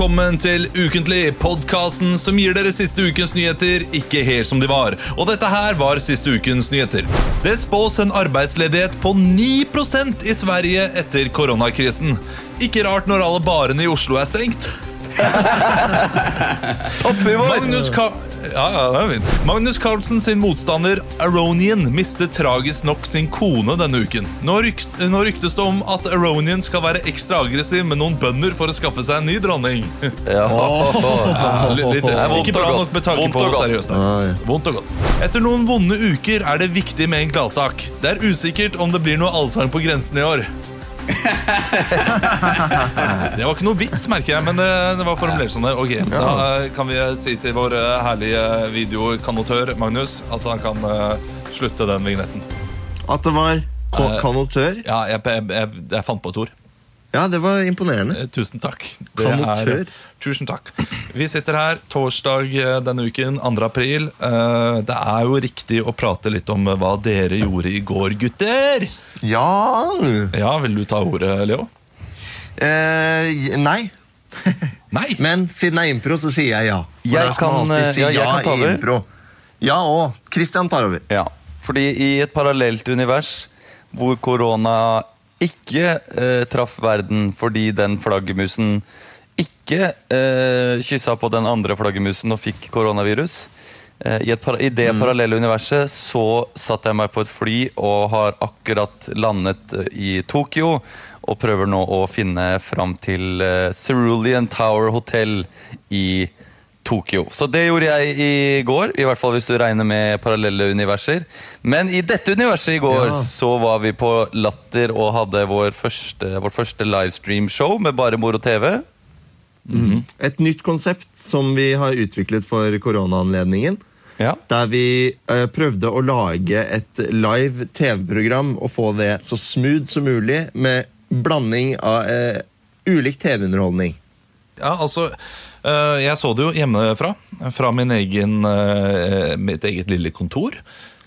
Velkommen til Ukentlig, podkasten som gir dere siste ukens nyheter ikke helt som de var. Og dette her var siste ukens nyheter. Det spås en arbeidsledighet på 9% i Sverige etter koronakrisen. Ikke rart når alle barene i Oslo er stengt. Magnus, Ka ja, ja, det er fint. Magnus Carlsen sin motstander Aronian mistet tragisk nok sin kone denne uken. Nå, rykt, nå ryktes det om at Aronian skal være ekstra aggressiv med noen bønder for å skaffe seg en ny dronning. Ja. Ja, litt, litt, Det vondt ikke bra nok med tanke på seriøst. Vondt og godt. Etter noen vonde uker er det viktig med en gladsak. Det er usikkert om det blir noe allsang på grensen i år. Det var ikke noe vits, merker jeg, men det, det var formulert sånn. det. Ok, Da eh, kan vi si til vår eh, herlige videokanotør Magnus at han kan eh, slutte den vignetten. At det var Eh, kanotør? Ja, jeg, jeg, jeg, jeg fant på et ord. Ja, det var imponerende. Eh, Tusen takk. Er- tusen takk. Vi sitter her torsdag eh, denne uken, 2. april. Eh, Det er jo riktig å prate litt om hva dere gjorde i går, gutter. Ja Ja, Vil du ta ordet, Leo? eh, Nei. Nei. Men siden det er impro, så sier jeg ja. For Jeg kan, si ja, jeg ja kan ta over. Ja og Christian tar over. Ja, fordi i et parallelt univers hvor korona ikke eh, traff verden fordi den flaggermusen ikke eh, kyssa på den andre flaggermusen og fikk koronavirus. Eh, I, para I det parallelle universet så satte jeg meg på et fly og har akkurat landet eh, i Tokyo og prøver nå å finne fram til eh, Cerulean Tower Hotel i Tokyo. Så det gjorde jeg i går, i hvert fall hvis du regner med parallelle universer. Men i dette universet i går Ja. så var vi på Latter og hadde vår første, vårt første livestream-show med bare moro TV. Et nytt konsept som vi har utviklet for koronaanledningen. Ja. Der vi ø, prøvde å lage et live TV-program og få det så smooth som mulig med blanding av ø, ulik TV-underholdning. Ja, altså eh, Jeg så det jo hjemmefra. Fra min egen, eh, mitt eget lille kontor.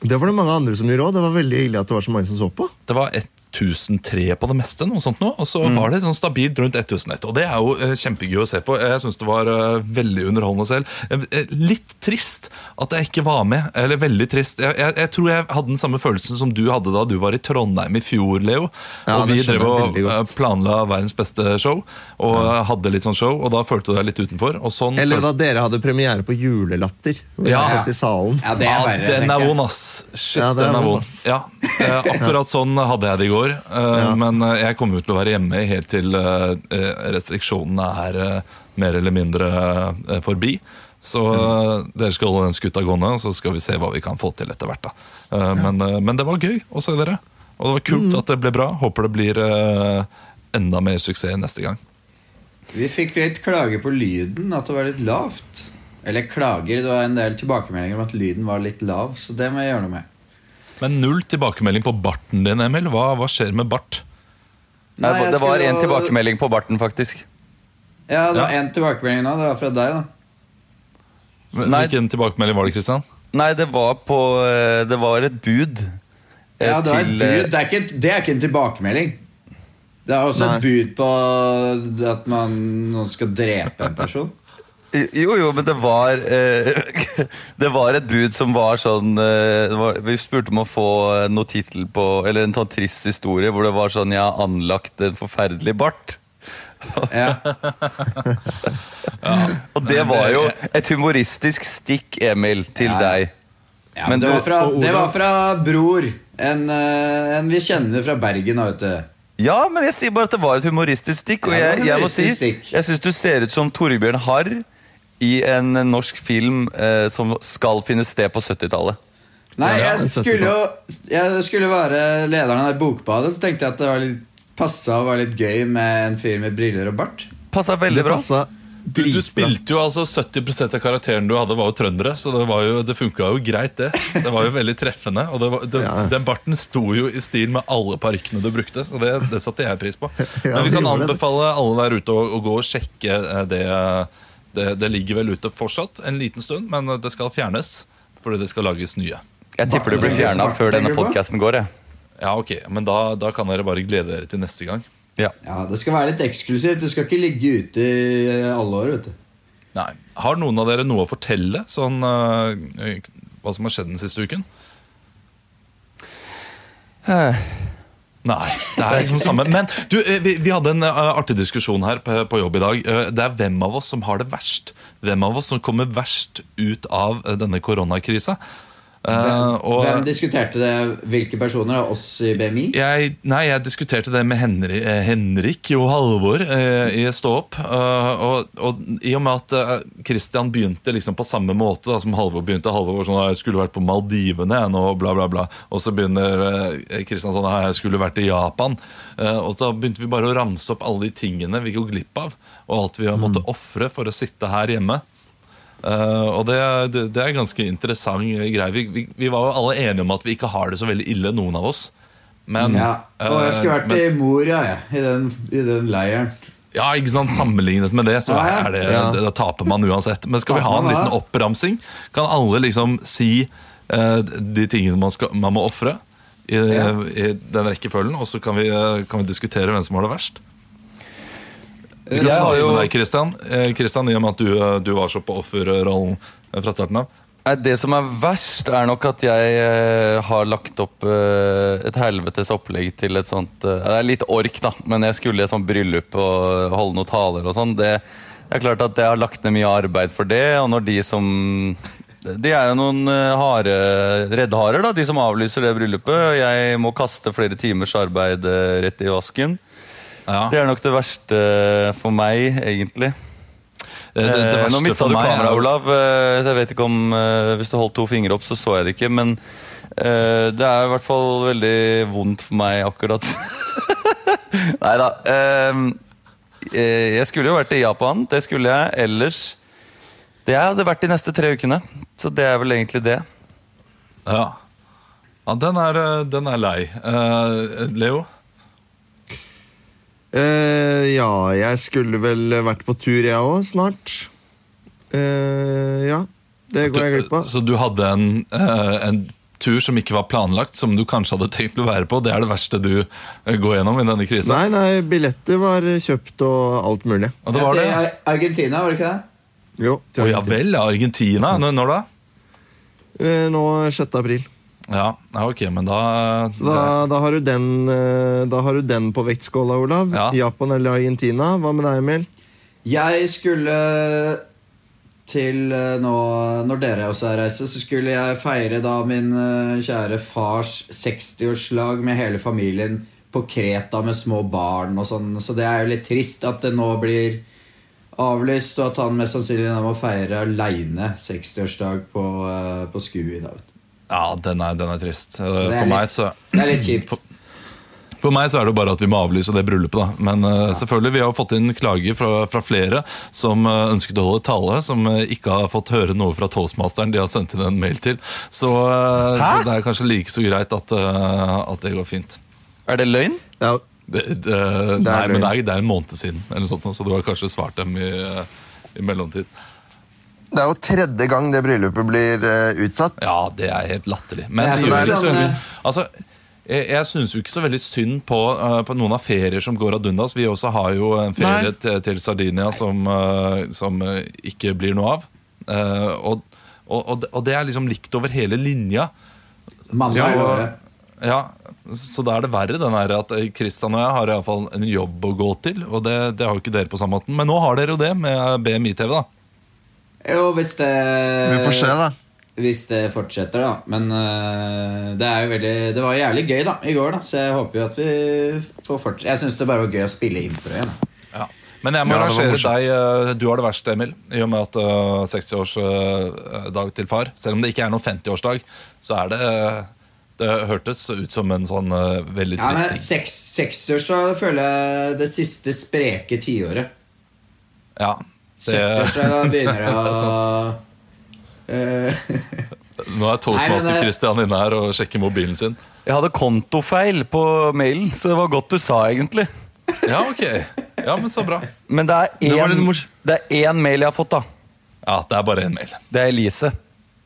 Det var det mange andre som gjorde òg. Det var veldig ille at det var så mange som så på. Det var 1003 på det meste, noe sånt nå, og så var det sånn stabilt rundt 1001. Og det er jo eh, kjempegøy å se på. Jeg syns det var eh, veldig underholdende selv. Eh, eh, litt trist at jeg ikke var med. Eller veldig trist. Jeg, jeg, jeg tror jeg hadde den samme følelsen som du hadde da du var i Trondheim i fjor, Leo. Ja, og vi drev og eh, planla verdens beste show, og ja. hadde litt sånn show, og da følte du deg litt utenfor. Og sånn Eller da dere hadde premiere på Julelatter. Ja. i salen. Ja, det er Ja, verre, den er vond, ass. Shit, Ja, det er den er vond, vond. Ja, eh, akkurat sånn hadde jeg det i går. Eh, Men eh, jeg kommer jo til å være hjemme helt til eh, restriksjonene er mer eller mindre forbi. Så mm. dere skal holde den skuta gående, så skal vi se hva vi kan få til etter hvert. da. Eh, Men, men det var gøy å se dere. Og det var kult at det ble bra. Håper det blir enda mer suksess neste gang. Vi fikk litt klager på lyden, at det var litt lavt. Eller klager, det var en del tilbakemeldinger om at lyden var litt lav, så det må jeg gjøre noe med. Men null tilbakemelding på barten din, Emil. Hva, hva skjer med bart? Nei, Nei, jeg det var én en tilbakemelding på barten, faktisk. Ja, det var Ja. en tilbakemelding nå, det var fra deg, da. Men, Hvilken tilbakemelding var det, Kristian? Nei, det var på eh, Det var et bud. eh, Ja, det var et bud. eh, Det er ikke, det er ikke en tilbakemelding. Det er også Nei. et bud på at man noen skal drepe en person. Jo, jo, men det var eh, Det var et bud som var sånn eh, var, Vi spurte om å få noe tittel på Eller en sånn trist historie hvor det var sånn Jeg har anlagt en forferdelig bart. Ja. Og det var jo et humoristisk stikk, Emil, til Ja. deg. Ja, Men men det, du- var fra, det var fra Bror. En, eh, en vi kjenner fra Bergen. Vet du. Ja, men jeg sier bare at det var et humoristisk stikk. Og jeg, jeg, jeg må si. Jeg syns du ser ut som Torbjørn Harr i en norsk film eh, som skal finne sted på 70-tallet. Nei, jeg skulle jo Jeg skulle være lederen av bokbadet, så tenkte jeg at det var litt passa og var litt gøy med en fyr med briller og bart. Passa veldig bra. Du, du spilte jo altså 70% av karakteren du hadde, var jo trøndere, så det, var jo, det funka jo greit, det. Det var jo veldig treffende. Og det var, det, Ja. den barten sto jo i stil med alle parykkene du brukte, så det, det satte jeg pris på. Men vi kan anbefale alle der ute å, å gå og sjekke det det. Det. Det ligger vel ute fortsatt en liten stund, men det skal fjernes fordi det skal lages nye. Jeg tipper det blir fjerna før denne podkasten går. Jeg. Ja, ok, Men da, da kan dere bare glede dere til neste gang. Ja. Ja, Det skal være litt eksklusivt. Det skal ikke ligge ute i alle år. vet du Nei. Har noen av dere noe å fortelle? Sånn, uh, hva som har skjedd den siste uken? Nei, det er liksom samme. Men du, eh, vi, vi hadde en eh, artig diskusjon her på, på jobb i dag. Eh, Det er hvem av oss som har det verst. Hvem av oss som kommer verst ut av denne koronakrisa. Eh, Hvem, og- hvem diskuterte det? Hvilke personer? Oss i BMI? jeg, nei, jeg diskuterte det med Henri, eh, Henrik og Halvor eh, i Stå opp. eh, og, og i og med at eh, Christian begynte liksom på samme måte da, som Halvor begynte Halvor var sånn «Ah, 'Jeg skulle vært på Maldivene nå', bla, bla, bla. Og så begynner eh, Christian sånn «Ah, 'Jeg skulle vært i Japan'. Eh, og så begynte vi bare å ramse opp alle de tingene vi går glipp av, og alt vi har måttet ofre for å sitte her hjemme. Eh, og det, det, det er ganske interessant greie. Vi, vi, vi var jo alle enige om at vi ikke har det så veldig ille, noen av oss. Men, Ja. Og jeg skulle vært men, i Moria, jeg. I den, i den leiren. ja, ikke sant? Sammenlignet med det, så er det, Ja. da taper man uansett. Men skal vi ha en liten oppramsing? Kan alle liksom si uh, de tingene man, skal, man må ofre i, Ja. i den rekkefølgen, og så kan vi, eh, kan vi diskutere hvem som har det verst? Vi kan snakke starte med deg, Christian. Eh, Christian, I og med at du, eh, du var så på offerrollen eh, fra starten av. Det som er verst, er nok at jeg har lagt opp et helvetes opplegg til et sånt Det er litt ork, da, men jeg skulle i et sånt bryllup og holde noen taler og sånn. Det, det er klart at jeg har lagt ned mye arbeid for det, og når de som De er jo noen hare, reddharer, da, de som avlyser det bryllupet. Jeg må kaste flere timers arbeid rett i vasken. Ja. Det er nok det verste for meg, egentlig. Det, det, det Eh, Nå mista du er kameraet, Olav. eh, Så jeg vet ikke om eh, Hvis du holdt to fingre opp, så så jeg det ikke. Men eh, det er i hvert fall veldig vondt for meg akkurat. Nei da. jeg skulle jo vært i Japan. Det skulle jeg. Ellers Det jeg hadde vært de neste tre ukene. Så det er vel egentlig det. Ja, ja den, er, eh, den er lei. Uh, Leo? Eh, ja, jeg skulle vel vært på tur, jeg òg, snart. Uh, ja, det går jeg glipp av. Så du hadde en, uh, en tur som ikke var planlagt, som du kanskje hadde tenkt å være på? Det er det verste du går gjennom i denne krisa? Nei, nei, billetter var kjøpt og alt mulig. Og det var det? Til Argentina, var det ikke det? Jo, Å ja vel, Argentina. Når, når da? Eh, nå 6. april. Ja, ja, ok, men da Så da, da, har du den, eh, da har du den på vektskåla, Olav. Ja. Japan eller Argentina. Hva med deg, Emil? Jeg skulle til eh, nå Når dere også er reise, så skulle jeg feire da min eh, kjære fars 60-årslag med hele familien på Kreta med små barn og sånn. Så det er jo litt trist at det nå blir avlyst, og at han mest sannsynlig må feire aleine 60-årsdag på, på Skui. da, vet du. Ja, den er, den er trist. Eh, det For meg så Det er litt kjipt. For meg så er det bare at vi må avlyse det bryllupet. da Men eh, selvfølgelig, vi har fått inn klager fra, fra flere som uh, ønsket å holde tale, som uh, ikke har fått høre noe fra toastmasteren de har sendt inn en mail til. Så, så det er kanskje like så greit at, at det går fint. Er det løgn? Det er, Det, det, nei, men det er, det er en måned siden, eller noe sånt, så du har kanskje svart dem i, i mellomtid. Det er jo tredje gang det bryllupet blir eh, utsatt. Ja, det er helt latterlig. Men Jeg det gjør synes sånn, Altså, jeg, jeg syns jo ikke så veldig synd på, eh, på noen av ferier som går ad undas. Vi også har jo en ferie til, til Sardinia som, eh, som ikke blir noe av. Eh, og, og, og, det- og det er liksom likt over hele linja. Mange ja, og, ja, så da er det verre den her at Kristian og jeg har i hvert fall en jobb å gå til. Og det, det har jo ikke dere på samme måten. Men nå har dere jo det med BMI-TV. da Jo, hvis det Vi får se, da. Hvis det fortsetter, da. Men uh, det er jo veldig Det var jævlig gøy da i går, da så jeg håper jo at vi får fortsette. Jeg syns det bare var gøy å spille impro igjen. Ja. Men jeg må Ja, arrangere deg. eh, Du har det verst, Emil. I og med at uh, 60-årsdag til far. Selv om det ikke er noen 50-årsdag, så er det uh, Det hørtes ut som en sånn uh, veldig Ja, men ting. seks- 60-årsdag føler jeg det siste spreke tiåret. Ja, det, 70-årsdag begynner å øh, nå er Toastmaster Nei, Christian inne her og sjekker mobilen sin. Jeg hadde kontofeil på mailen, så det var godt du sa, egentlig. Ja, ok. Ja, men så bra. Men det er Det én, det er én mail jeg har fått, da. Ja, det er bare én mail. Det er Elise.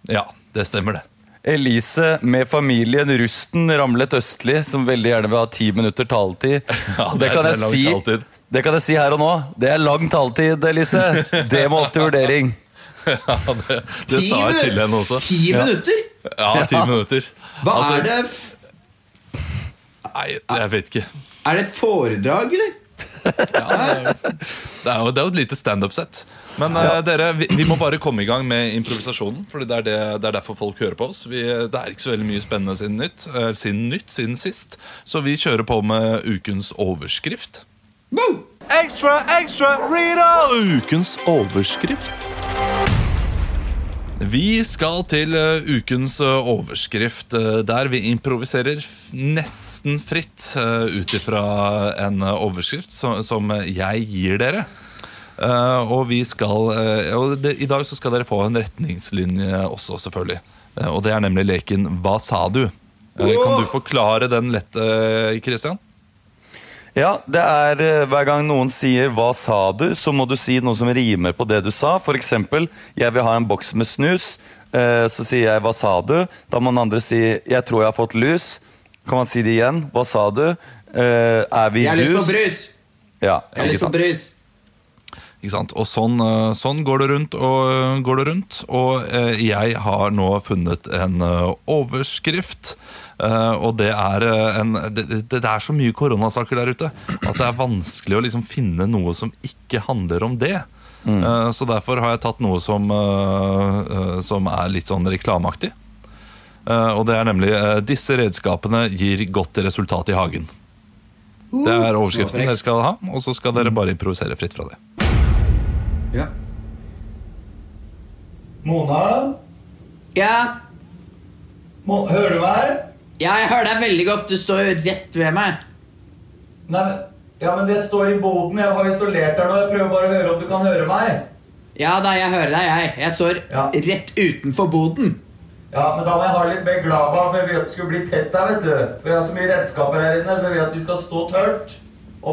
Ja, det stemmer, det. Elise med familien Rusten ramlet østlig, som veldig gjerne vil ha ti minutter taletid. Ja, det, det kan jeg si, taletid. Det kan jeg si her og nå. Det er lang taletid, Elise. Det må opp til vurdering. Ja, det, det sa jeg til henne også. Ti minutter? Ja, ti minutter. Hva Altså, er det f Nei, jeg vet ikke. Er det et foredrag, eller? Det er jo, det er jo et lite standup-sett. Men eh, dere, vi, vi må bare komme i gang med improvisasjonen. Fordi det er, det, det er derfor folk hører på oss. Vi, det er ikke så veldig mye spennende siden nytt, uh, siden nytt, siden sist. Så vi kjører på med ukens overskrift. Wow! Ekstra, ekstra, Rita! Ukens overskrift. Vi skal til eh, ukens eh, overskrift, eh, der vi improviserer nesten fritt ut ifra en overskrift som, jeg gir dere. Eh, og vi skal og I dag så skal dere få en retningslinje også, selvfølgelig. Og det er nemlig leken Hva sa du? Kan du forklare den lett, Kristian? Christian? Ja, det er eh, hver gang noen sier 'hva sa du', så må du si noe som rimer på det du sa. For eksempel, 'jeg vil ha en boks med snus'. Eh, Så sier jeg 'hva sa du'? Da må den andre si 'jeg tror jeg har fått lus'. Kan man si det igjen? 'Hva sa du'? Eh, Er vi Jeg har lyst på dus? brus! Ja, Jeg har lyst på brus. Ikke sant? Og sånn, sånn går det rundt og går det rundt. Og jeg har nå funnet en overskrift. Eh, og det er eh, en det, det, er så mye koronasaker der ute at det er vanskelig å liksom finne noe som ikke handler om det. Mm. så derfor har jeg tatt noe som, eh, eh, som er litt sånn reklameaktig. Eh, og det er nemlig eh, 'Disse redskapene gir godt resultat i hagen'. Det er overskriften dere skal ha, og så skal dere bare improvisere fritt fra det. Ja. Mona? ja. Mo hører du meg? Ja, jeg hører deg veldig godt. Du står jo rett ved meg. Nei, men, ja, men det står i boden. Jeg har isolert deg nå. Jeg prøver bare å høre om du kan høre meg. Ja da, jeg hører deg, jeg. Jeg står Ja. rett utenfor boden. Ja, men da må jeg ha litt mer glava, for jeg vil at det skulle bli tett her, vet du. For jeg har så mye redskaper her inne, så jeg vil at de skal stå tørt.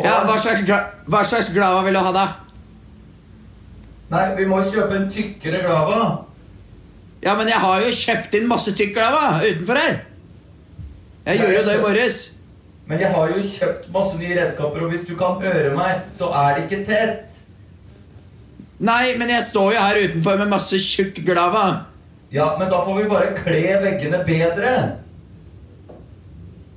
Ja, Hva slags, hva slags glava vil du ha, da? Nei, vi må kjøpe en tykkere glava. Ja, men jeg har jo kjøpt inn masse tykk glava utenfor her. Jeg gjør jo det i morges. Men jeg har jo kjøpt masse nye redskaper, og hvis du kan høre meg, så er det ikke tett. Nei, men jeg står jo her utenfor med masse tjukk glava. Ja, men da får vi bare kle veggene bedre.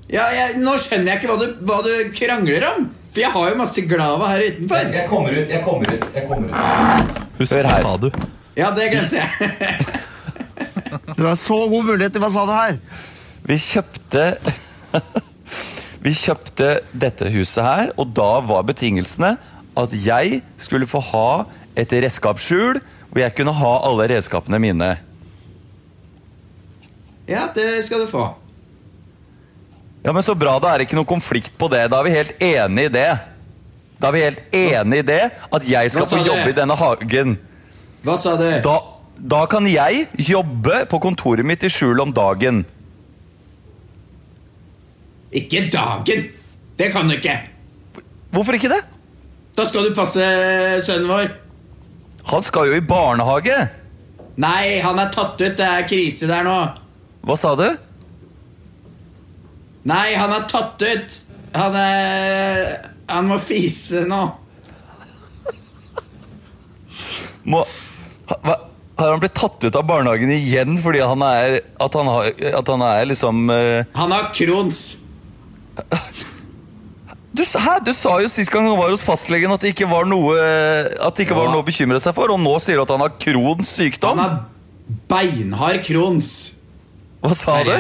Ja, jeg, Nå skjønner jeg ikke hva du, hva du krangler om. For jeg har jo masse glava her utenfor. Jeg kommer ut, jeg kommer ut, jeg kommer ut. Husk, hva sa du? Ja, det glemte jeg. Dere har så god mulighet til hva sa du her? Vi kjøpte Vi kjøpte dette huset her, og da var betingelsene at jeg skulle få ha et redskapsskjul hvor jeg kunne ha alle redskapene mine. Ja, det skal du få. Ja, men Så bra, da er det ikke noen konflikt på det. Da er vi helt enig i det. Da er vi helt enig i det, at jeg skal få jobbe i denne hagen. Hva sa du? Da, da kan jeg jobbe på kontoret mitt i skjul om dagen. Ikke dagen. Det kan du ikke. Hvorfor ikke det? Da skal du passe sønnen vår. Han skal jo i barnehage. Nei, han er tatt ut. Det er krise der nå. Hva sa du? Nei, han er tatt ut. Han er Han må fise nå. Må, hva, har han blitt tatt ut av barnehagen igjen fordi han er At han, har, at han er liksom uh... Han har Crohns. Du, hæ? du sa jo sist gang han var hos fastlegen at det ikke var noe At det ikke var noe å bekymre seg for, og nå sier du at han har Crohns sykdom? Han har beinhard Crohns. Hva sa du?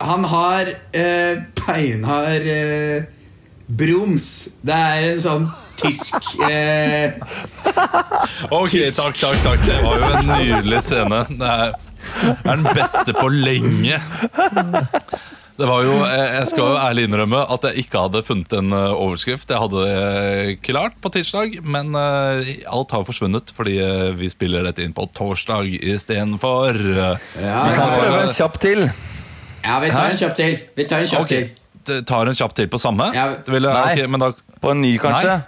Han har eh, beinhard eh, broms. Det er en sånn tysk eh, Ok, takk, takk, takk. Det var jo en nydelig scene. Det er, er den beste på lenge. Det var jo, eh, Jeg skal jo ærlig innrømme at jeg ikke hadde funnet en eh, overskrift. Jeg hadde det klart på tirsdag, men eh, alt har forsvunnet fordi eh, vi spiller dette inn på torsdag istedenfor. Ja, Vi kan prøve en kjapp til. ja, vi tar en kjapp til. Vi tar en kjapp okay. til. tar en kjapp til på samme? Ja. Vil jeg- Nei. ok, men da, På en ny, kanskje? Nei.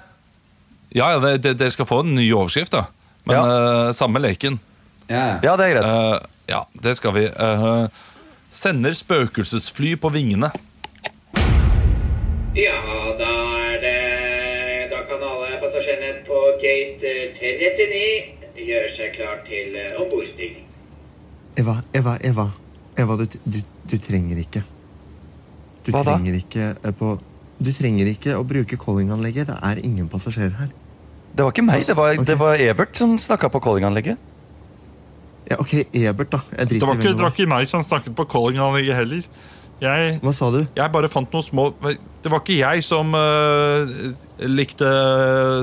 ja, ja, det- det- dere skal få en ny overskrift, da. Men Ja. uh, samme leken. Ja. Ja, det er greit. Eh, ja, det skal vi. Uh, sender spøkelsesfly på vingene. Ja, da er det Da kan alle passasjerene på gate eh, 39 gjøre seg klar til eh, ombordstigning. Eva, Eva, Eva. Eva, du, du, du trenger ikke. Du Hva da? trenger ikke eh, på Du trenger ikke å bruke callinganlegget. Det er ingen passasjerer her. Det var ikke meg, det var, okay. det var Evert som snakka på callinganlegget. Ja, ok, Ebert, da. Jeg Det var, ikke, det var ikke meg som snakket på callinganlegget heller. Jeg, Hva sa du? jeg bare fant noen små Det var ikke jeg som uh, likte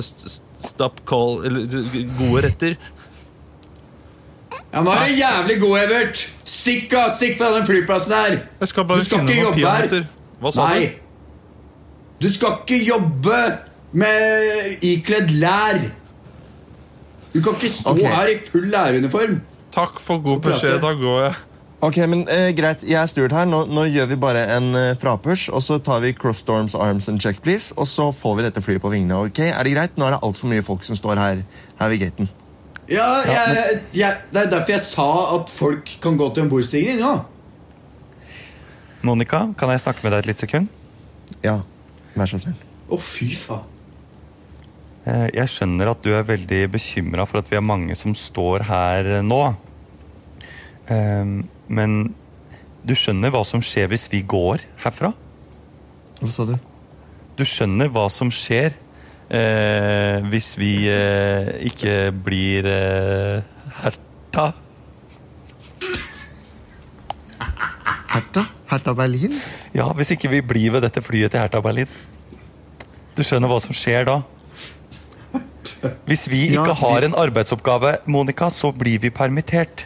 st- stop call Eller gode retter. Ja, nå er du jævlig god, Evert! Stikk av! Stikk fra den flyplassen her! Jeg skal bare Du skal ikke jobbe her. Hva sa Nei! du? Du skal ikke jobbe med ikledd lær! Du kan ikke stå okay. her i full læreruniform! Takk for god prate. beskjed. Da går jeg. Ok, men uh, Greit, jeg er Stuart her. Nå, nå gjør vi bare en uh, frapush, og så tar vi cross storms arms and check, please. Og så får vi dette flyet på vingene. ok? Er det greit? Nå er det altfor mye folk som står her, her ved gaten. Ja, jeg, jeg, Det er derfor jeg sa at folk kan gå til en bordstigning. Ja. Monica, kan jeg snakke med deg et lite sekund? Ja, vær så snill. Å, fy faen. Eh, Jeg skjønner at du er veldig bekymra for at vi er mange som står her eh, nå. Ehm, Men du skjønner hva som skjer hvis vi går herfra? Hva sa du? Du skjønner hva som skjer eh, hvis vi eh, ikke blir eh, herta? Herta? Herta Berlin? Ja, hvis ikke vi blir ved dette flyet til Herta Berlin. Du skjønner hva som skjer da? Hvis vi Ja, ikke har vi- en arbeidsoppgave, Monica, så blir vi permittert.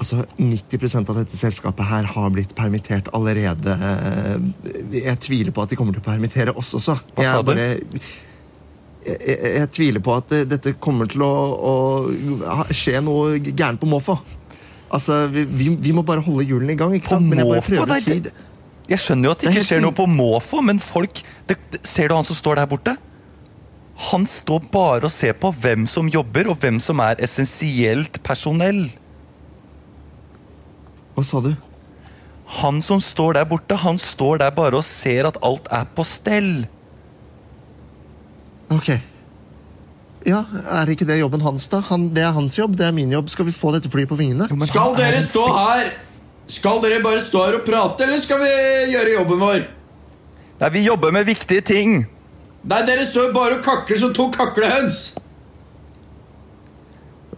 Altså, 90% av dette selskapet her har blitt permittert allerede. Jeg tviler på at de kommer til å permittere oss også. Hva sa du? jeg, jeg, jeg tviler på at dette kommer til å, å skje noe gærent på måfå. Altså, vi, vi, må bare holde hjulene i gang. ikke På sant? Men jeg bare måfå? prøver å si det-. Jeg skjønner jo at det ikke skjer noe på måfå, men folk det, Ser du han som står der borte? Han står bare og ser på hvem som jobber, og hvem som er essensielt personell. Hva sa du? Han som står der borte, han står der bare og ser at alt er på stell. Ok. Ja, Er ikke det jobben hans, da? Han, det er hans jobb, det er min jobb. Skal vi få dette flyet på vingene? Jo, Skal er dere stå her? Skal dere bare stå her og prate, eller skal vi gjøre jobben vår? Nei, vi jobber med viktige ting. Nei, dere står bare og kakler som to kaklehøns.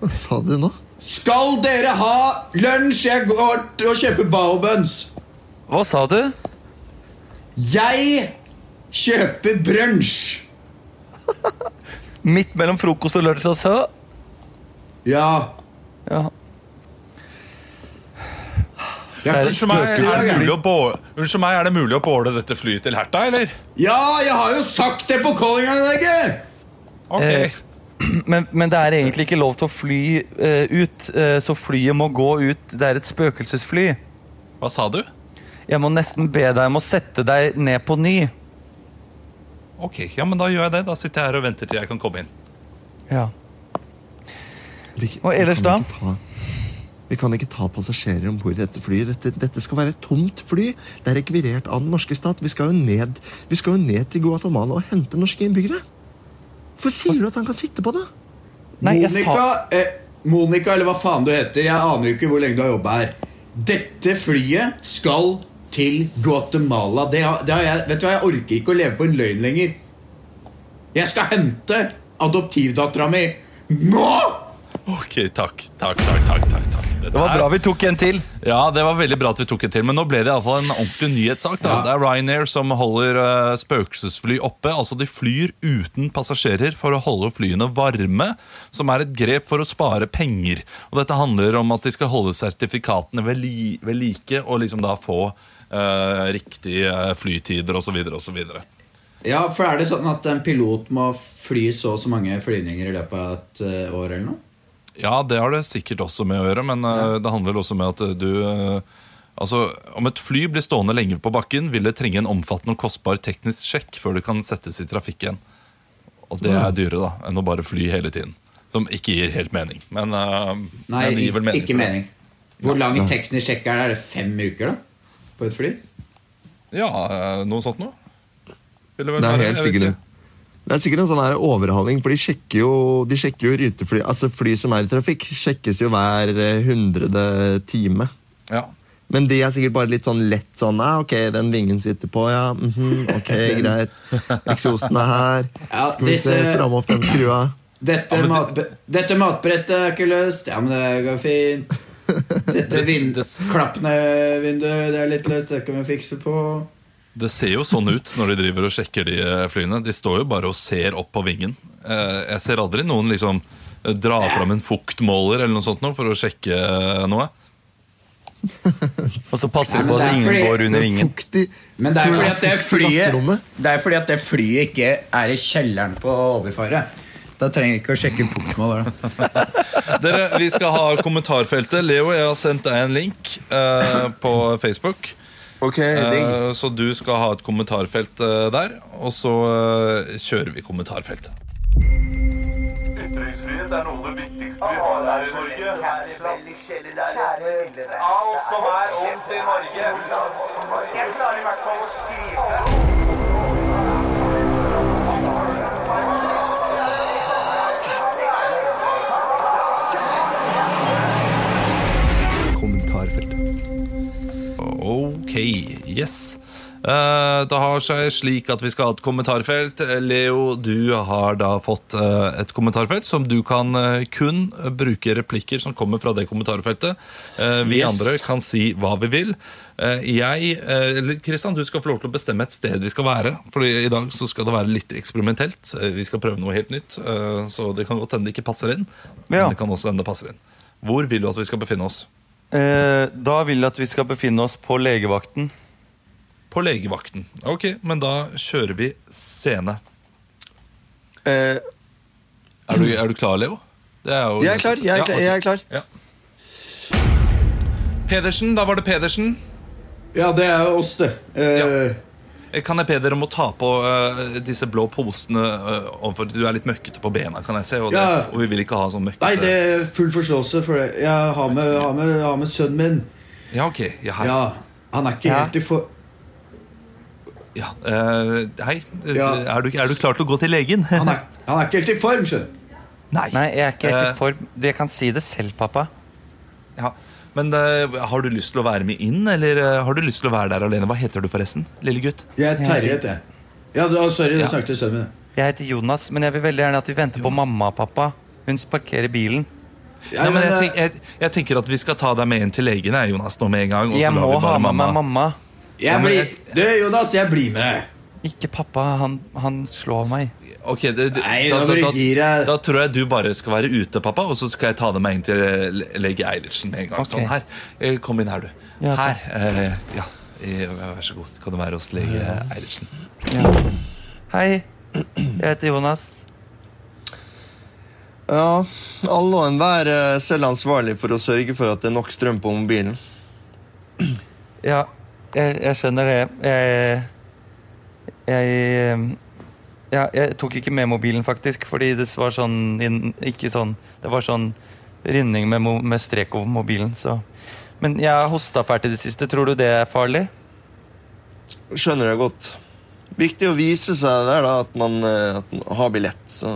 Hva sa du nå? Skal dere ha lunsj? Jeg går til å kjøpe baobuns. Hva sa du? Jeg kjøper brunsj. Midt mellom frokost og lunsj, altså? Ja. Jeg er Unnskyld meg, er det mulig å båle dette flyet til Herta, eller? Ja, jeg har jo sagt det på callinganlegget! Okay. Eh, Men, men det er egentlig ikke lov til å fly eh, ut, eh, så flyet må gå ut. Det er et spøkelsesfly. Hva sa du? Jeg må nesten be deg om å sette deg ned på ny. Ok, ja, men da gjør jeg det. Da sitter jeg her og venter til jeg kan komme inn. Ja. Og ellers da? Vi kan ikke ta passasjerer om bord i dette flyet. Dette, dette skal være et tomt fly. Det er rekvirert av den norske stat. Vi skal jo ned, vi skal jo ned til Guatemala og hente norske innbyggere. Hvorfor sier du at han kan sitte på det? Nei, jeg Monica, sa eh, Monica, eller hva faen du heter. Jeg aner jo ikke hvor lenge du har jobba her. Dette flyet skal til Guatemala. Det har, det har jeg, vet du hva, Jeg orker ikke å leve på en løgn lenger. Jeg skal hente adoptivdattera mi nå! Ok, takk. Takk, takk, takk. takk, Det var bra vi tok en til. Ja, det var veldig bra at vi tok en til, men nå ble det i alle fall en ordentlig nyhetssak. da. Ja. Det er Ryanair som holder eh, spøkelsesfly oppe. altså De flyr uten passasjerer for å holde flyene varme, som er et grep for å spare penger. Og Dette handler om at de skal holde sertifikatene ved, li ved like, og liksom da få uh, riktige eh, flytider osv. osv. Ja, for er det sånn at en pilot må fly så og så mange flyvninger i løpet av et eh, år eller noe? Ja, det har det sikkert også med å gjøre, men ja. det handler også med at eh, du eh, Altså, Om et fly blir stående lenge på bakken, vil det trenge en omfattende og kostbar teknisk sjekk før det kan settes i trafikk igjen. Og det er dyrere da, enn å bare fly hele tiden. Som ikke gir helt mening. Men, uh, Nei, men gir vel mening. ikke mening. Hvor lang teknisk sjekk er det? Er det fem uker, da? På et fly? Ja, eh, noe sånt noe. Det er helt sikkert det. Det er sikkert en sånn her overhaling, for de sjekker jo, de sjekker jo rutefly Altså fly som er i trafikk, sjekkes jo hver eh, hundrede time. Ja. Men de er sikkert bare litt sånn lett sånn ja, Ok, den vingen sitter på, ja. mhm, ok, greit. Eksosen er her. Skal vi se, stramme opp den skrua. Dette, men det- dette matbrettet er ikke løst. Ja, men det går fint. Dette vind klappende vinduet, det er litt løst. Det kan vi fikse på. Det ser jo sånn ut når de driver og sjekker de eh, flyene. De står jo bare og ser opp på vingen. Eh, Jeg ser aldri noen liksom eh, dra fram en fuktmåler eller noe sånt nå for å sjekke noe. Og så passer de på at ingen fordi- går under vingen. Fuktig. Men det er fordi at det flyet? Det er fordi at det flyet ikke er i kjelleren på overfaret. Da trenger jeg ikke å sjekke fuktmåler. Dere, Vi skal ha kommentarfeltet. Leo, jeg har sendt deg en link uh, på Facebook. Ok, digg. Eh, så du skal ha et kommentarfelt uh, der. Og så uh, kjører vi kommentarfeltet. Ytringsfrihet er noe av det viktigste vi har her i Norge. Alt som er ondt i Norge. Jeg klarer i hvert fall å skrive. Ok, yes. Eh, det har seg slik at vi skal ha et kommentarfelt. Leo, du har da fått eh, et kommentarfelt som du kan eh, kun bruke replikker som kommer fra det kommentarfeltet. Eh, vi Yes. andre kan si hva vi vil. Eh, jeg, eh, Kristian, du skal få lov til å bestemme et sted vi skal være. Fordi i dag så skal det være litt eksperimentelt. Eh, vi skal prøve noe helt nytt. eh, så det kan godt hende det ikke passer inn. Men det kan også hende det passer inn. Hvor vil du at vi skal befinne oss? Eh, da vil jeg at vi skal befinne oss på legevakten. På legevakten. Ok, men da kjører vi scene. Eh, Er du, er du klar, Leo? Det er jo- jeg er klar. Jeg er Ja, klar. ok. Jeg er klar. Pedersen, da var det Pedersen. Ja, det er oss, det. Eh, Eh, Kan jeg be dere om å ta på uh, disse blå posene uh, for Du er litt møkkete på bena, kan jeg se. Og, det, Ja. og vi vil ikke ha sånn møkkete Nei, det er full forståelse for det. Jeg har med, har med, har med sønnen min. Ja, ok. Ja. Ja, Han er ikke Ja. helt i for... Ja, Uh, hei. Eh, Ja. Er, du, er du klar til å gå til legen? Han er, han er ikke helt i form, skjønner du. Nei. Nei, jeg er ikke helt Eh, i form. Jeg kan si det selv, pappa. Ja. Men uh, har du lyst til å være med inn, eller uh, har du lyst til å være der alene? Hva heter du forresten, lille gutt? Jeg er Terje, heter jeg. Ja, du, sorry, du Ja. snakket til sønnen min. Jeg heter Jonas, men jeg vil veldig gjerne at vi venter på mamma og pappa. Hun parkerer bilen. Ja, Nei, men jeg, eh, tenk, jeg, jeg tenker at vi skal ta deg med inn til legen, Jonas, nå med en gang. og Jeg må ha med meg mamma. jeg blir, du, Jonas, jeg blir med deg. Ikke pappa. Han, han slår meg. Ok, det, du, Nei, da, da, da, da tror jeg du bare skal være ute, pappa, og så skal jeg ta deg med inn til eh, lege Eilertsen med en gang. Okay. Sånn her. Eh, Kom inn her, du. Ja, her. Eh, ja. Eh, Vær så god. Kan du være hos lege Eilertsen? Ja. Hei, jeg heter Jonas. Ja, alle og enhver er selv ansvarlig for å sørge for at det er nok strøm på mobilen. Ja, jeg, jeg skjønner det. Jeg, jeg eh, ja, jeg tok ikke med mobilen, faktisk, fordi det var sånn Ikke sånn Det var sånn rinning med, med strek over mobilen, så Men jeg har hosta fælt i det siste. Tror du det er farlig? Skjønner det godt. Viktig å vise seg der da, at man, eh, at man har billett. Så.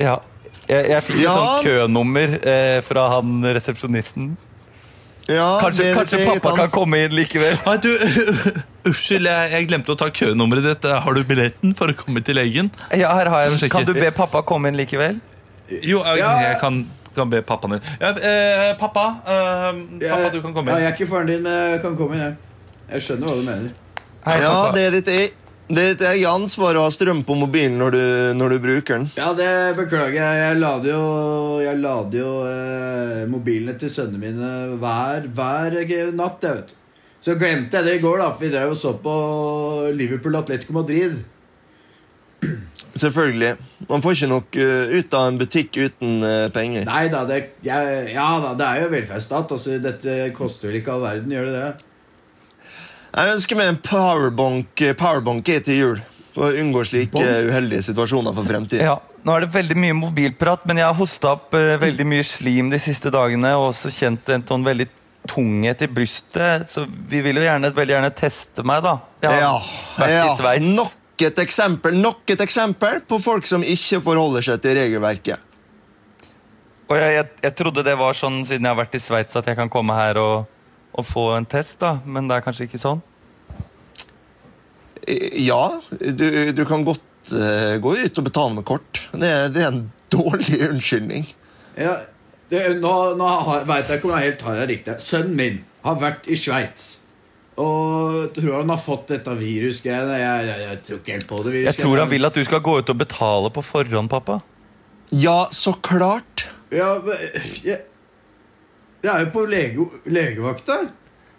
Ja. Jeg, jeg fikk et Ja. sånt kønummer eh, fra han resepsjonisten. Ja, Kanskje, det er kanskje det, pappa kan komme inn likevel? Nei, du, Unnskyld, jeg, jeg glemte å ta kønummeret ditt. Har du billetten for å komme til legen? Ja, her har jeg den. Kan du be pappa komme inn likevel? Jo, jeg, Ja. jeg kan, kan be pappaen din. Ja, eh, pappa, eh, pappa, du kan komme Ja, inn. jeg er ikke faren din, men jeg kan komme inn, jeg. Jeg skjønner hva du mener. Hei, Ja, pappa. det er ditt, e det er Jan svarer å ha strøm på mobilen når du, når du bruker den. Ja, det beklager jeg. Jeg lader jo, jeg lader jo eh, mobilene til sønnene mine hver, hver natt. Jeg vet. Så glemte jeg det i går, da, for vi drev og så på Liverpool Atletico Madrid. Selvfølgelig. Man får ikke nok uh, ut av en butikk uten uh, penger. Nei da, det, jeg, ja, da, det er jo velferdsstat. Altså, dette koster vel ikke all verden, gjør det det? Jeg ønsker meg en powerbank, eh, powerbank til jul. For å unngå slike uheldige situasjoner for fremtiden. Ja, Nå er det veldig mye mobilprat, men jeg har hosta opp uh, veldig mye slim de siste dagene. Og også kjent en sånn veldig tunghet i brystet. Så vi vil jo gjerne, veldig gjerne teste meg, da. Jeg har Ja, vært ja. i Sveits. Nok et eksempel nok et eksempel på folk som ikke forholder seg til regelverket. Og jeg, jeg, jeg trodde det var sånn siden jeg har vært i Sveits at jeg kan komme her og, og få en test, da. Men det er kanskje ikke sånn? Eh, Ja, du, du kan godt uh, gå ut og betale med kort. Det, det er en dårlig unnskyldning. Ja, det, nå nå veit jeg ikke om jeg helt har det riktig. Sønnen min har vært i Sveits. Og tror han har fått dette virusgreiene. Jeg, jeg, jeg tror ikke helt på det. Jeg tror han vil at du skal gå ut og betale på forhånd, pappa. Ja, så klart. Ja, men, jeg, jeg er jo på lege, legevakta.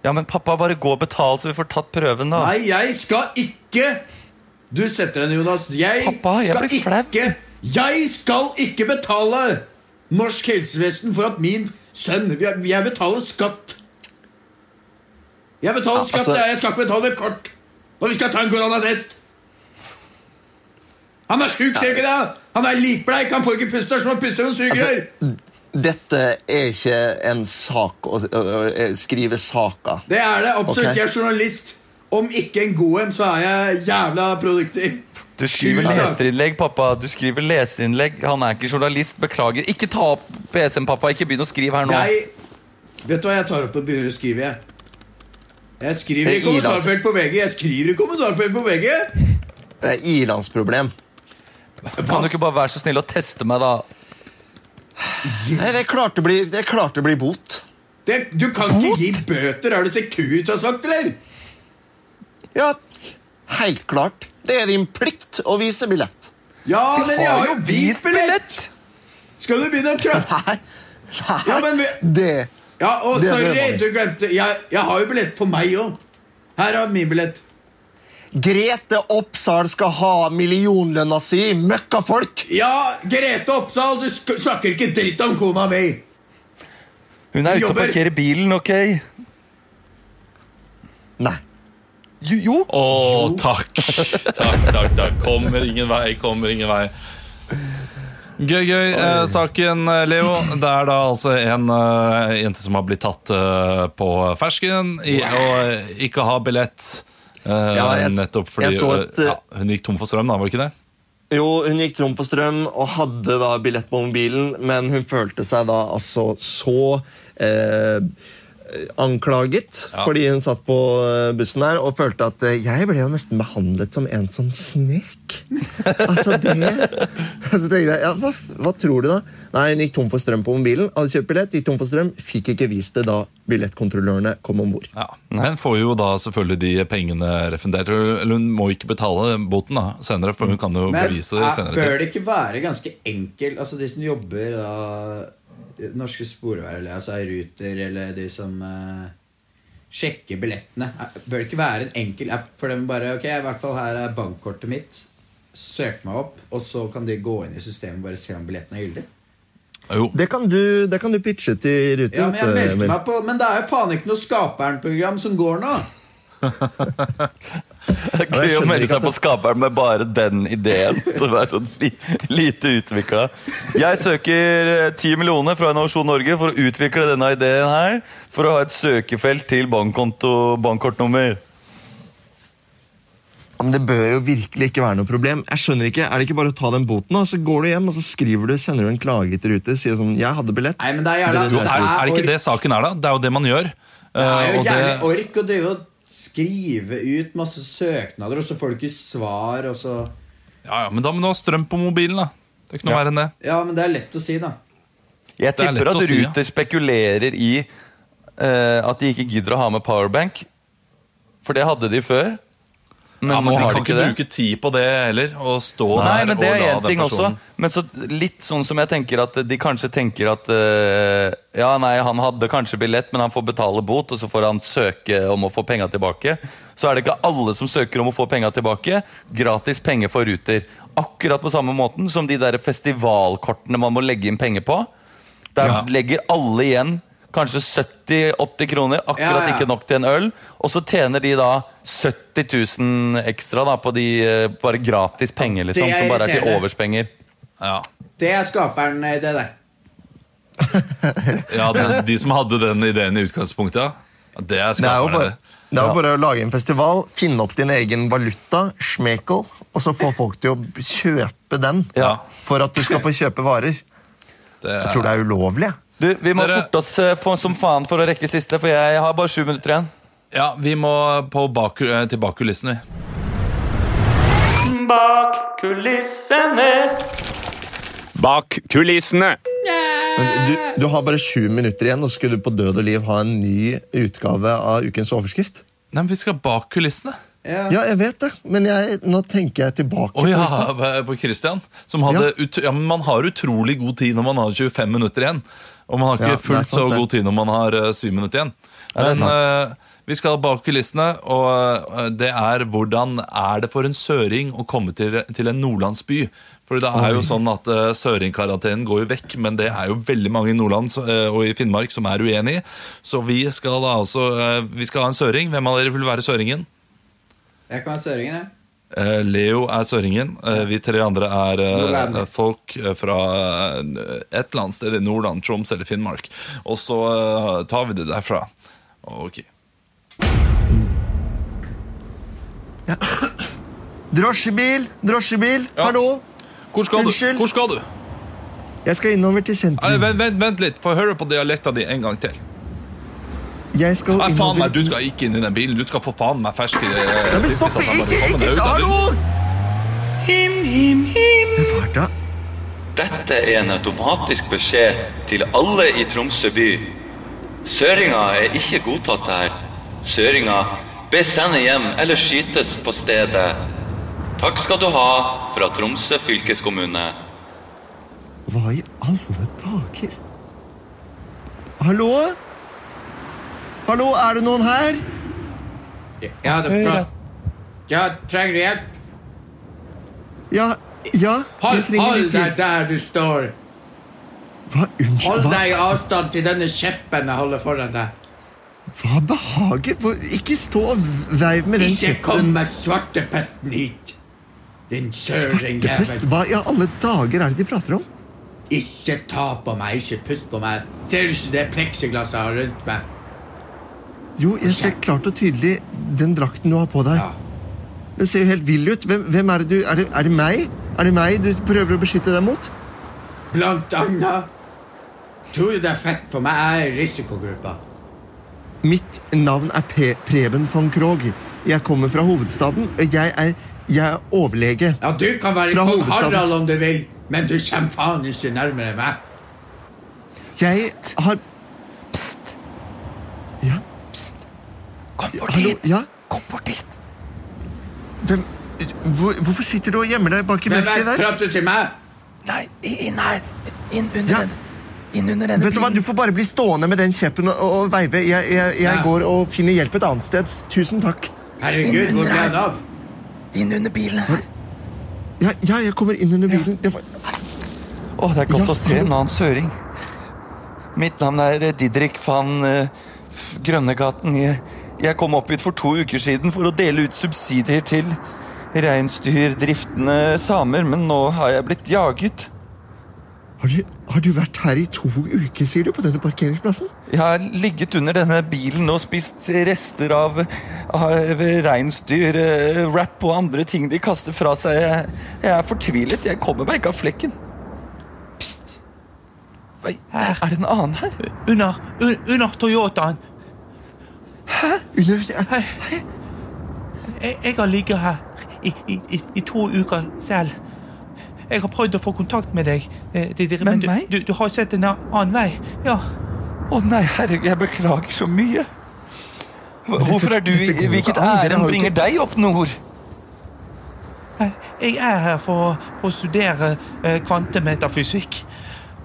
Ja, men pappa, bare gå og betal, så vi får tatt prøven, da. Nei, jeg skal ikke Du setter deg, ned, Jonas. Jeg Pappa, jeg skal blir flau. ikke Jeg skal ikke betale norsk helsevesen for at min sønn Jeg, jeg betaler skatt. Jeg betaler Ja, skatt, altså- jeg. jeg skal ikke betale med kort Og vi skal ta en koronatest. Han er sjuk, ser du ikke det? Han er likbleik, han får ikke puste, som han puster med sugerør. Dette er ikke en sak å, å, å skrive saker. Det er det absolutt. Okay. Jeg er journalist. Om ikke en god en, så er jeg jævla produktiv. Du skriver leserinnlegg, pappa. Du skriver leserinnlegg. Han er ikke journalist. Beklager. Ikke ta opp PC-en, pappa. Ikke begynn å skrive her nå. Jeg Vet du hva jeg tar opp og begynner å skrive? Jeg, jeg skriver er i kommentarfelt på VG. Jeg skriver i kommentarfelt på VG. Det er ilandsproblem. Kan du ikke bare være så snill å teste meg, da? Nei, det er klart det blir, det er klart det blir bot. Det, du kan ikke gi bøter. Er du Securitas-vakt, eller? Ja, helt klart. Det er din plikt å vise billett. Ja, men jeg har jo vist billett! Skal du begynne å krøpe? Nei, nei Ja, men vi- det Ja, og Det sorry, du glemte jeg, jeg har jo billett for meg òg. Her er min billett. Grete Oppsal skal ha millionlønna si, møkkafolk! Ja, Grete Oppsal, du sk snakker ikke dritt om kona mi. Hun er ute og parkerer bilen, ok? Nei. Jo, jo. Å, takk. Takk, takk, takk. Kommer ingen vei, kommer ingen vei. Gøy, gøy. Eh, saken, eh, Leo. Det er da altså en uh, jente som har blitt tatt uh, på fersken i å eh, ikke ha billett. Eh, Ja, jeg- nettopp fordi så et, eh, ja, hun gikk tom for strøm, da, var det ikke det? Jo, hun gikk tom for strøm og hadde da billett på mobilen, men hun følte seg da altså så eh, anklaget Ja. fordi hun satt på eh, bussen der og følte at eh, jeg ble jo nesten behandlet som en som snek. altså det Så tenkte jeg, ja, hva, hva tror du da? Nei, hun gikk tom for strøm på mobilen, hadde kjøpt billett, gikk tom for strøm, fikk ikke vist det da billettkontrollørene kom om bord. Ja. Hun får jo da selvfølgelig de pengene refundert. Eller hun må ikke betale boten da, senere, for hun kan jo Men bevise det senere. senere. bør det ikke være ganske enkelt Altså de som jobber da Norske sporveier, eller altså Ruter, eller de som eh, sjekker billettene er- Bør det ikke være en enkel app for dem bare Ok, i hvert fall her er bankkortet mitt. Søk meg opp, og så kan de gå inn i systemet og bare se om billetten er gyldig. Jo. Det kan du, det kan du pitche til Ruter. Ja, men jeg meldte meg på Men det er jo faen ikke noe Skaperen-program som går nå. Det er gøy å melde seg på skaperen med bare den ideen. Som er sånn li, lite utvikla. Jeg søker eh, 10 millioner fra Innovasjon Norge for å utvikle denne ideen her. For å ha et søkefelt til bankkonto bankkortnummer. Men Det bør jo virkelig ikke være noe problem. Jeg skjønner ikke, Er det ikke bare å ta den boten, da? Så går du hjem og så skriver du, sender du en klage til Rute sier sånn 'Jeg hadde billett'. Nei, men det er jævla- Det er, er er det ikke det saken er, da? Det er jo det man gjør. Det er Eh, jo og jævlig det- ork å drive og skrive ut masse søknader, og så får du ikke svar, og så Ja, ja, Men da må du ha strøm på mobilen, da. Det er ikke noe verre enn det. Ja, men det er lett å si, da. Jeg er tipper at Ruter si, ja. Spekulerer i uh, at de ikke gidder å ha med powerbank. For det hadde de før. Men, Ja, men nå De har de ikke ikke bruke tid på det heller. Å stå Nei, der men det og er la én den ting også. personen Men så litt sånn som jeg tenker at de kanskje tenker at uh, Ja, nei, han hadde kanskje billett, men han får betale bot, og så får han søke om å få penga tilbake. Så er det ikke alle som søker om å få penga tilbake. Gratis penger for Ruter. Akkurat på samme måten som de der festivalkortene man må legge inn penger på. Der Ja. legger alle igjen kanskje 70-80 kroner. Akkurat Ja, ja. ikke nok til en øl. Og så tjener de da 70 000 ekstra da, på de eh, bare gratis penger, liksom. Er Som bare er til overspenger. Ja, Det er skaperen i det der. ja de, de som hadde den ideen i utgangspunktet, Det er Det er skaperne. det er jo bare å lage en festival, finne opp din egen valuta, schmekel, og så få folk til å kjøpe den Ja. for at du skal få kjøpe varer. Det Jeg er, tror det er ulovlig. Du, Vi må Dere- forte oss eh, for, som faen for å rekke siste, for jeg har bare sju minutter igjen. ja, vi må på bak, eh, til bak kulissene, vi. Bak kulissene. Bak kulissene. Men du, du har bare sju minutter igjen, og skulle du på død og liv ha en ny utgave av ukens overskrift. Nei, men vi skal bak kulissene. Ja. Ja, jeg vet det, men jeg, nå tenker jeg tilbake. Oh, ja, på Christian. Som hadde ut, ja, men man har utrolig god tid når man har 25 minutter igjen. Og man har ikke Ja, fullt sant, så det. god tid når man har eh, syv minutter igjen. Ja, Men uh, vi skal bak kulissene, og eh, det er hvordan er det for en søring å komme til, til en nordlandsby? For det er jo sånn at uh, Søringkarantenen går jo vekk, men det er jo veldig mange i Nordland så- eh, og i Finnmark som er uenig. Så vi skal da altså uh, Vi skal ha en søring. Hvem av dere vil være søringen? Jeg kan være søringen, jeg. Eh, Leo er søringen. Eh, vi tre andre er eh, folk fra et eller annet sted i Nordland, Troms eller Finnmark. Og så tar vi det derfra. Ok. Drosjebil, drosjebil, Ja. hallo! Hvor skal Unnskyld. du? Hvor skal du? Jeg skal innover til Nei, sentrum. vent, vent, vent litt, få høre på dialekta di en gang til. Jeg skal Nei, faen meg, Du skal ikke inn i den bilen. Du skal få faen meg ferske Nei, Ja, men stopp! Ikke, ikke hallo! Him, him, him. Det var da Dette er en automatisk beskjed til alle i Tromsø by. Søringa er ikke godtatt her. Søringa bes sende hjem eller skytes på stedet. Takk skal du ha fra Tromsø fylkeskommune. Hva i alle dager? Hallo? Hallo, er det noen her? Ja, det er bra. Ja, trenger du hjelp? Ja, ja, Hold, jeg trenger hold litt deg hjelp. der du står. Hva, unnskyld, Hold hva, deg i avstand til denne kjeppen jeg holder foran deg. hva behager? Hvor- Ikke stå og veiv med den Ikke kom kjeppen. med svartepesten hit. Din Svartepest? søringjævel. Hva i alle dager er det de prater om? Ikke ta på meg, ikke pust på meg. Ser du ikke det pleksiglasset jeg har rundt meg? Jo, jeg ser klart og tydelig den drakten du har på deg. Ja. Den ser jo helt vill ut. Hvem, hvem er det du er det, er det meg? Er det meg du prøver å beskytte deg mot? Blant annet. Tror du det er fett for meg? Jeg er i risikogruppa. Mitt navn er P Preben von Krogh. Jeg kommer fra hovedstaden. Jeg er, jeg er overlege. Ja, du kan være Fra kong. Harald om du vil, men du kommer faen ikke nærmere meg. Jeg har Ja, Kom bort hit! Ja? Kom bort hit! Hvem hvor, Hvorfor sitter du og gjemmer deg bak i mørket der? prater du til meg? Nei, inn her! Inn under Ja. den. Inn under denne Vet du hva, Du får bare bli stående med den kjeppen og, og veive. Jeg, jeg, jeg Ja. går og finner hjelp et annet sted. Tusen takk. Herregud, hvor ble han av? Inn under bilen her. Ja, ja jeg kommer inn under bilen. Ja. var, Å, det er godt Ja, å se en annen søring. Mitt navn er Didrik van uh, Grønnegaten. Jeg, jeg kom opp hit for to uker siden for å dele ut subsidier til reinsdyrdriftende samer, men nå har jeg blitt jaget. har, du, har du vært her i to uker, sier du, på denne parkeringsplassen? Jeg har ligget under denne bilen og spist rester av, av reinsdyr, eh, wrap og andre ting de kaster fra seg. Jeg, jeg er fortvilet. Jeg kommer meg ikke av flekken. Pst. Hva, er det en annen her? Under, un- under Toyotaen. Under, Jeg, jeg har ligget her i, i, i, i to uker selv. Jeg har prøvd å få kontakt med deg, eh, Men du, du, du har sett en annen vei. Ja. Å nei, herregud, jeg beklager så mye. Hvorfor er du Hvilket ærend bringer deg opp nord? Jeg er her for, for å studere eh, kvantemetafysikk.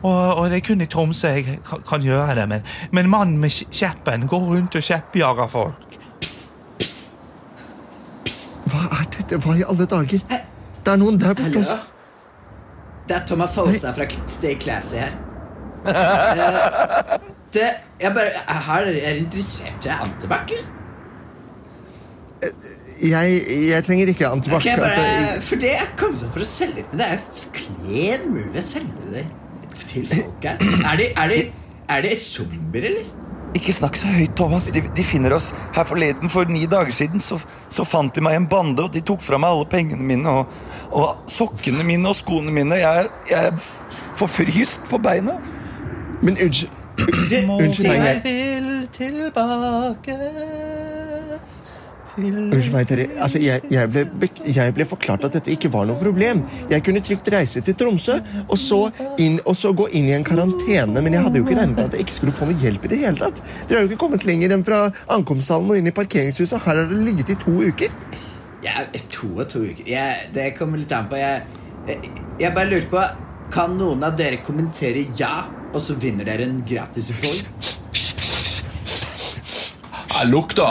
Og, og det er kun i Tromsø jeg kan, gjøre det. Men, men mannen med kjeppen går rundt og kjeppjager folk. hva er dette? Hva i alle dager? Det er noen der borte også. Det er Thomas Holstad fra Stay Classy her. uh, Det, jeg bare, Her er dere interessert i antibac, eller? Jeg, jeg trenger ikke antibac. Okay, jeg bare, altså, for det er kommet for å selge det er klen mulig å selge det til folk her. Er de, er de, er de zombier, eller? Ikke snakk så høyt, Thomas. De, de finner oss her forleden. For ni dager siden så, så fant de meg en bande, og de tok fra meg alle pengene mine. Og, og sokkene mine og skoene mine. Jeg, jeg får fryst på beina. Men unnskyld Unnskyld meg, jeg, vil tilbake til unnskyld meg Terje. Altså, jeg, jeg, ble, jeg ble forklart at dette ikke var noe problem. Jeg kunne trygt reise til Tromsø og så, inn, og så gå inn i en karantene. Men jeg hadde jo ikke regnet med at jeg ikke skulle få noe hjelp i det hele tatt. Dere har jo ikke kommet lenger enn fra ankomsthallen og inn i parkeringshuset. Her har dere ligget i to uker. Ja, to og to uker. Jeg, det kommer litt an på. Jeg, jeg, bare lurer på Kan noen av dere kommentere ja, og så vinner dere en gratis Voi? Jeg lukta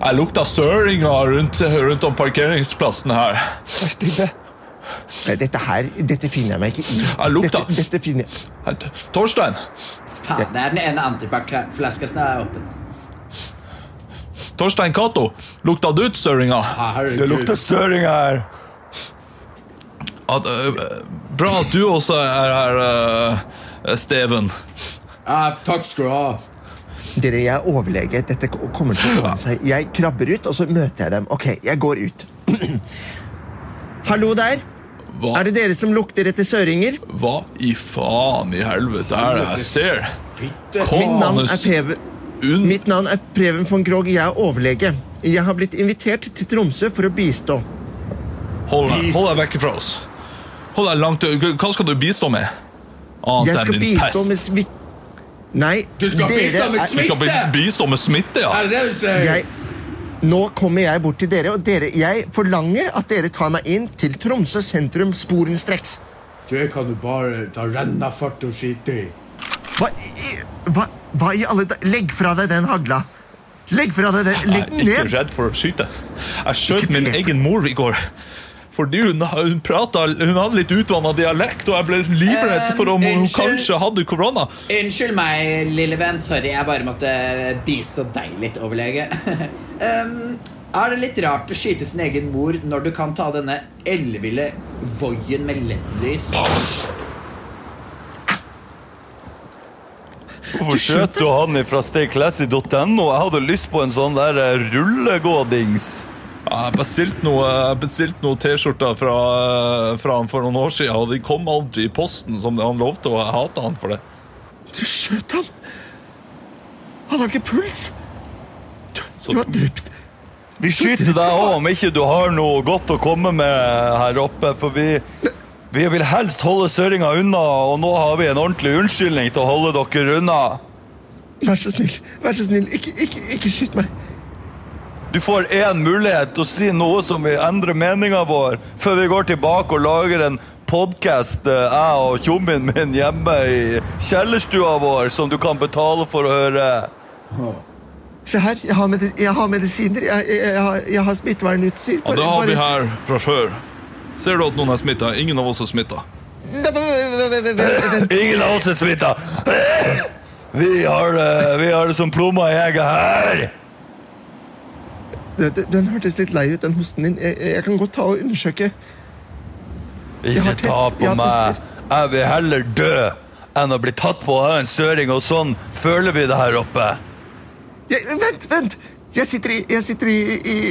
Jeg lukta søringa rundt, rundt om parkeringsplassen her. Vær stille. Nei, Dette her, dette finner jeg meg ikke i. Jeg lukta. Dette, dette finner jeg... Torstein! Faen, det er den ene antibac-flaska som er åpen. Torstein Cato, lukta du ut søringa? Det lukter søringa her. At, uh, bra at du også er her, uh, Steven. Ja, takk skal du ha. Dere, jeg er overlege. Dette kommer til å ordne seg. Jeg krabber ut, og så møter jeg dem. Ok, jeg går ut. Hallo der. Hva, Er det dere som lukter etter søringer? hva i faen i helvete er det jeg ser? Mitt navn er Preben, Un mitt navn er Preben von Krogh. Jeg er overlege. Jeg har blitt invitert til Tromsø for å bistå. hold, deg, hold deg vekk fra oss. Hold deg langt Hva skal du bistå med? Annet Jeg skal bistå pest. med smitt... Nei, Du skal bistå med er- Du skal bistå med smitte, ja? Er det det du sier? jeg, Nå kommer jeg bort til dere, og dere, jeg forlanger at dere tar meg inn til Tromsø sentrum sporenstreks. Det kan du bare ta renna fart og skite i. Hva, i- hva, hva i alle da... Legg fra deg den hagla. Legg fra deg den. ned Jeg er ikke redd for å skyte. Jeg skjøt min egen mor i går. Fordi hun, hun, pratet, hun hadde litt utvanna dialekt, og jeg ble livredd for om hun unnskyld. kanskje hadde korona. Unnskyld meg, lille venn. Sorry, jeg bare måtte bistå deg litt, overlege. um, er det litt rart å skyte sin egen mor når du kan ta denne elleville voien med LED-lys? Hvorfor skjøt du han fra stayclassy.no? Jeg hadde lyst på en sånn der rullegådings. Jeg bestilte noen jeg noe T-skjorter fra, fra han for noen år siden, og de kom aldri i posten som han lovte, og jeg hata han for det. Du skjøt han? Han har ikke puls. Du, Så- du har drept Vi skyter deg òg om ikke du har noe godt å komme med her oppe. For vi, vi vil helst holde søringa unna, og nå har vi en ordentlig unnskyldning til å holde dere unna. Vær så snill, vær så snill, ikke, ikke, ikke skyt meg. Du får én mulighet til å si noe som vil endre meninga vår, før vi går tilbake og lager en podkast, jeg og tjommien min, hjemme i kjellerstua vår, som du kan betale for å høre. Se her, jeg har, medis jeg har medisiner. Jeg, jeg, jeg, har, jeg har smittevernutstyr. Ja, Det har vi her fra før. Ser du at noen er smitta? Ingen av oss er smitta. Ingen av oss er smitta! Vi har det, vi har det som plomma i egget her! Den, hørtes litt lei ut, den hosten din. Jeg, jeg kan godt ta og undersøke. Ikke ta på jeg meg. Jeg vil heller dø enn å bli tatt på av en søring, og sånn føler vi det her oppe. Jeg, vent, vent! Jeg sitter, i, jeg, sitter i,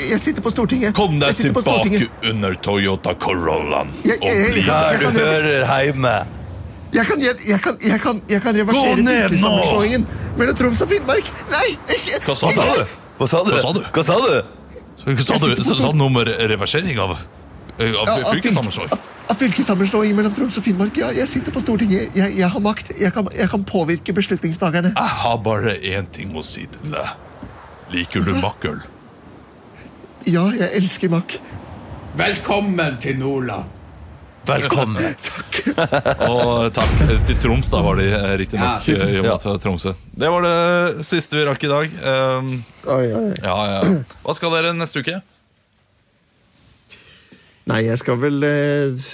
jeg sitter på Stortinget. Kom deg tilbake under Toyota Corollaen og bli Der du hører hjemme. Jeg kan, jeg, kan, jeg kan, kan reversere fylkessammenslåingen mellom Troms og Finnmark. Nei, ikke Hva sa du? Hva sa du? Hva sa du? Hva sa du? Sa du sa du noe om reversering av, av Ja, fylkessammenslåing? Av, av fylkessammenslåing mellom Troms og Finnmark. Ja, jeg sitter på Stortinget. Jeg, jeg har makt. Jeg kan, jeg kan påvirke beslutningstakerne. Jeg har bare én ting å si til deg. Liker du makkøl? Ja, jeg elsker makk. Velkommen til Nordland. Velkommen. Og takk til Troms, da var de Ja, riktignok Ja. i og det var Tromsø. Det var det siste vi rakk i dag. Um, Oi, oi. ja, ja. Hva skal dere neste uke? Nei, jeg skal vel uh...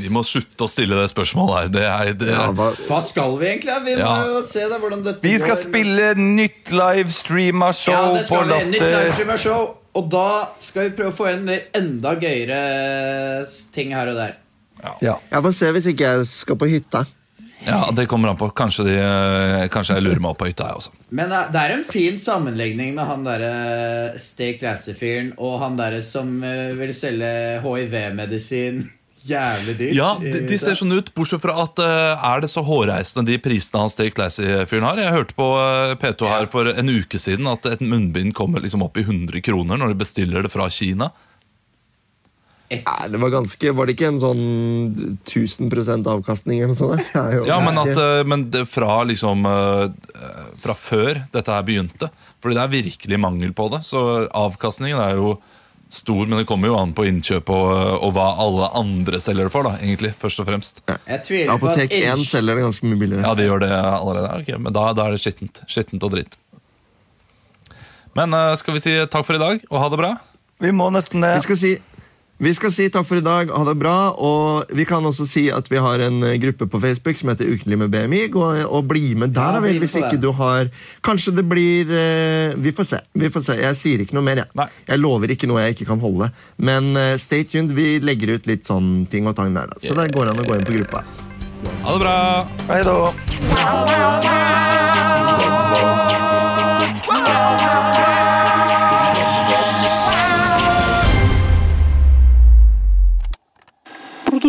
Vi må slutte å stille det spørsmålet her. Det er, det, Ja, hva, Hva skal vi egentlig? Vi må jo se da hvordan dette Vi skal går. spille nytt livestreama show Ja, det på skal vi. Nytt Latter. livestreamer-show. Og da skal vi prøve å få inn enda gøyere ting her og der. Ja. jeg får se hvis ikke jeg skal på hytta. ja, det kommer an på. Kanskje, de, eh, kanskje jeg lurer meg opp på hytta, jeg også. Men eh, det er en fin sammenligning med han derre Stay Classy-fyren og han derre som eh, vil selge hiv-medisin jævlig dyrt. Ja, de, de ser sånn ut, bortsett fra at uh, er det så hårreisende de prisene han Stay Classy-fyren har? Jeg hørte på uh, P2 her for en uke siden at et munnbind kommer liksom opp i 100 kroner når de bestiller det fra Kina. Nei, det var ganske, var det ikke en sånn 1000 avkastning eller noe sånt? Ja, men, at, eh, men det fra liksom eh, Fra før dette her begynte. Fordi det er virkelig mangel på det. Så avkastningen er jo stor, men det kommer jo an på innkjøp og, og hva alle andre selger det for, da, egentlig, først og fremst. Ja. på at Apotek 1 selger det ganske mye billigere. Ja, de gjør det allerede. Ok, men da, da er det skittent. Skittent og dritt. Men eh, skal vi si takk for i dag, og ha det bra? Vi må nesten det. Vi skal, si, vi skal si takk for i dag, ha det bra. Og vi kan også si at vi har en eh, gruppe på Facebook som heter Ukentlig med BMI. Gå og bli med der, da vel, hvis ikke du har Kanskje det blir eh, Vi får se. vi får se Jeg sier ikke noe mer, jeg. Nei. Jeg lover ikke noe jeg ikke kan holde. Men eh, stay tuned. Vi legger ut litt sånn ting og tang der. da. Så det går an å gå inn på gruppa. Ha det bra! Hei da.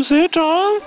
to say, Tom?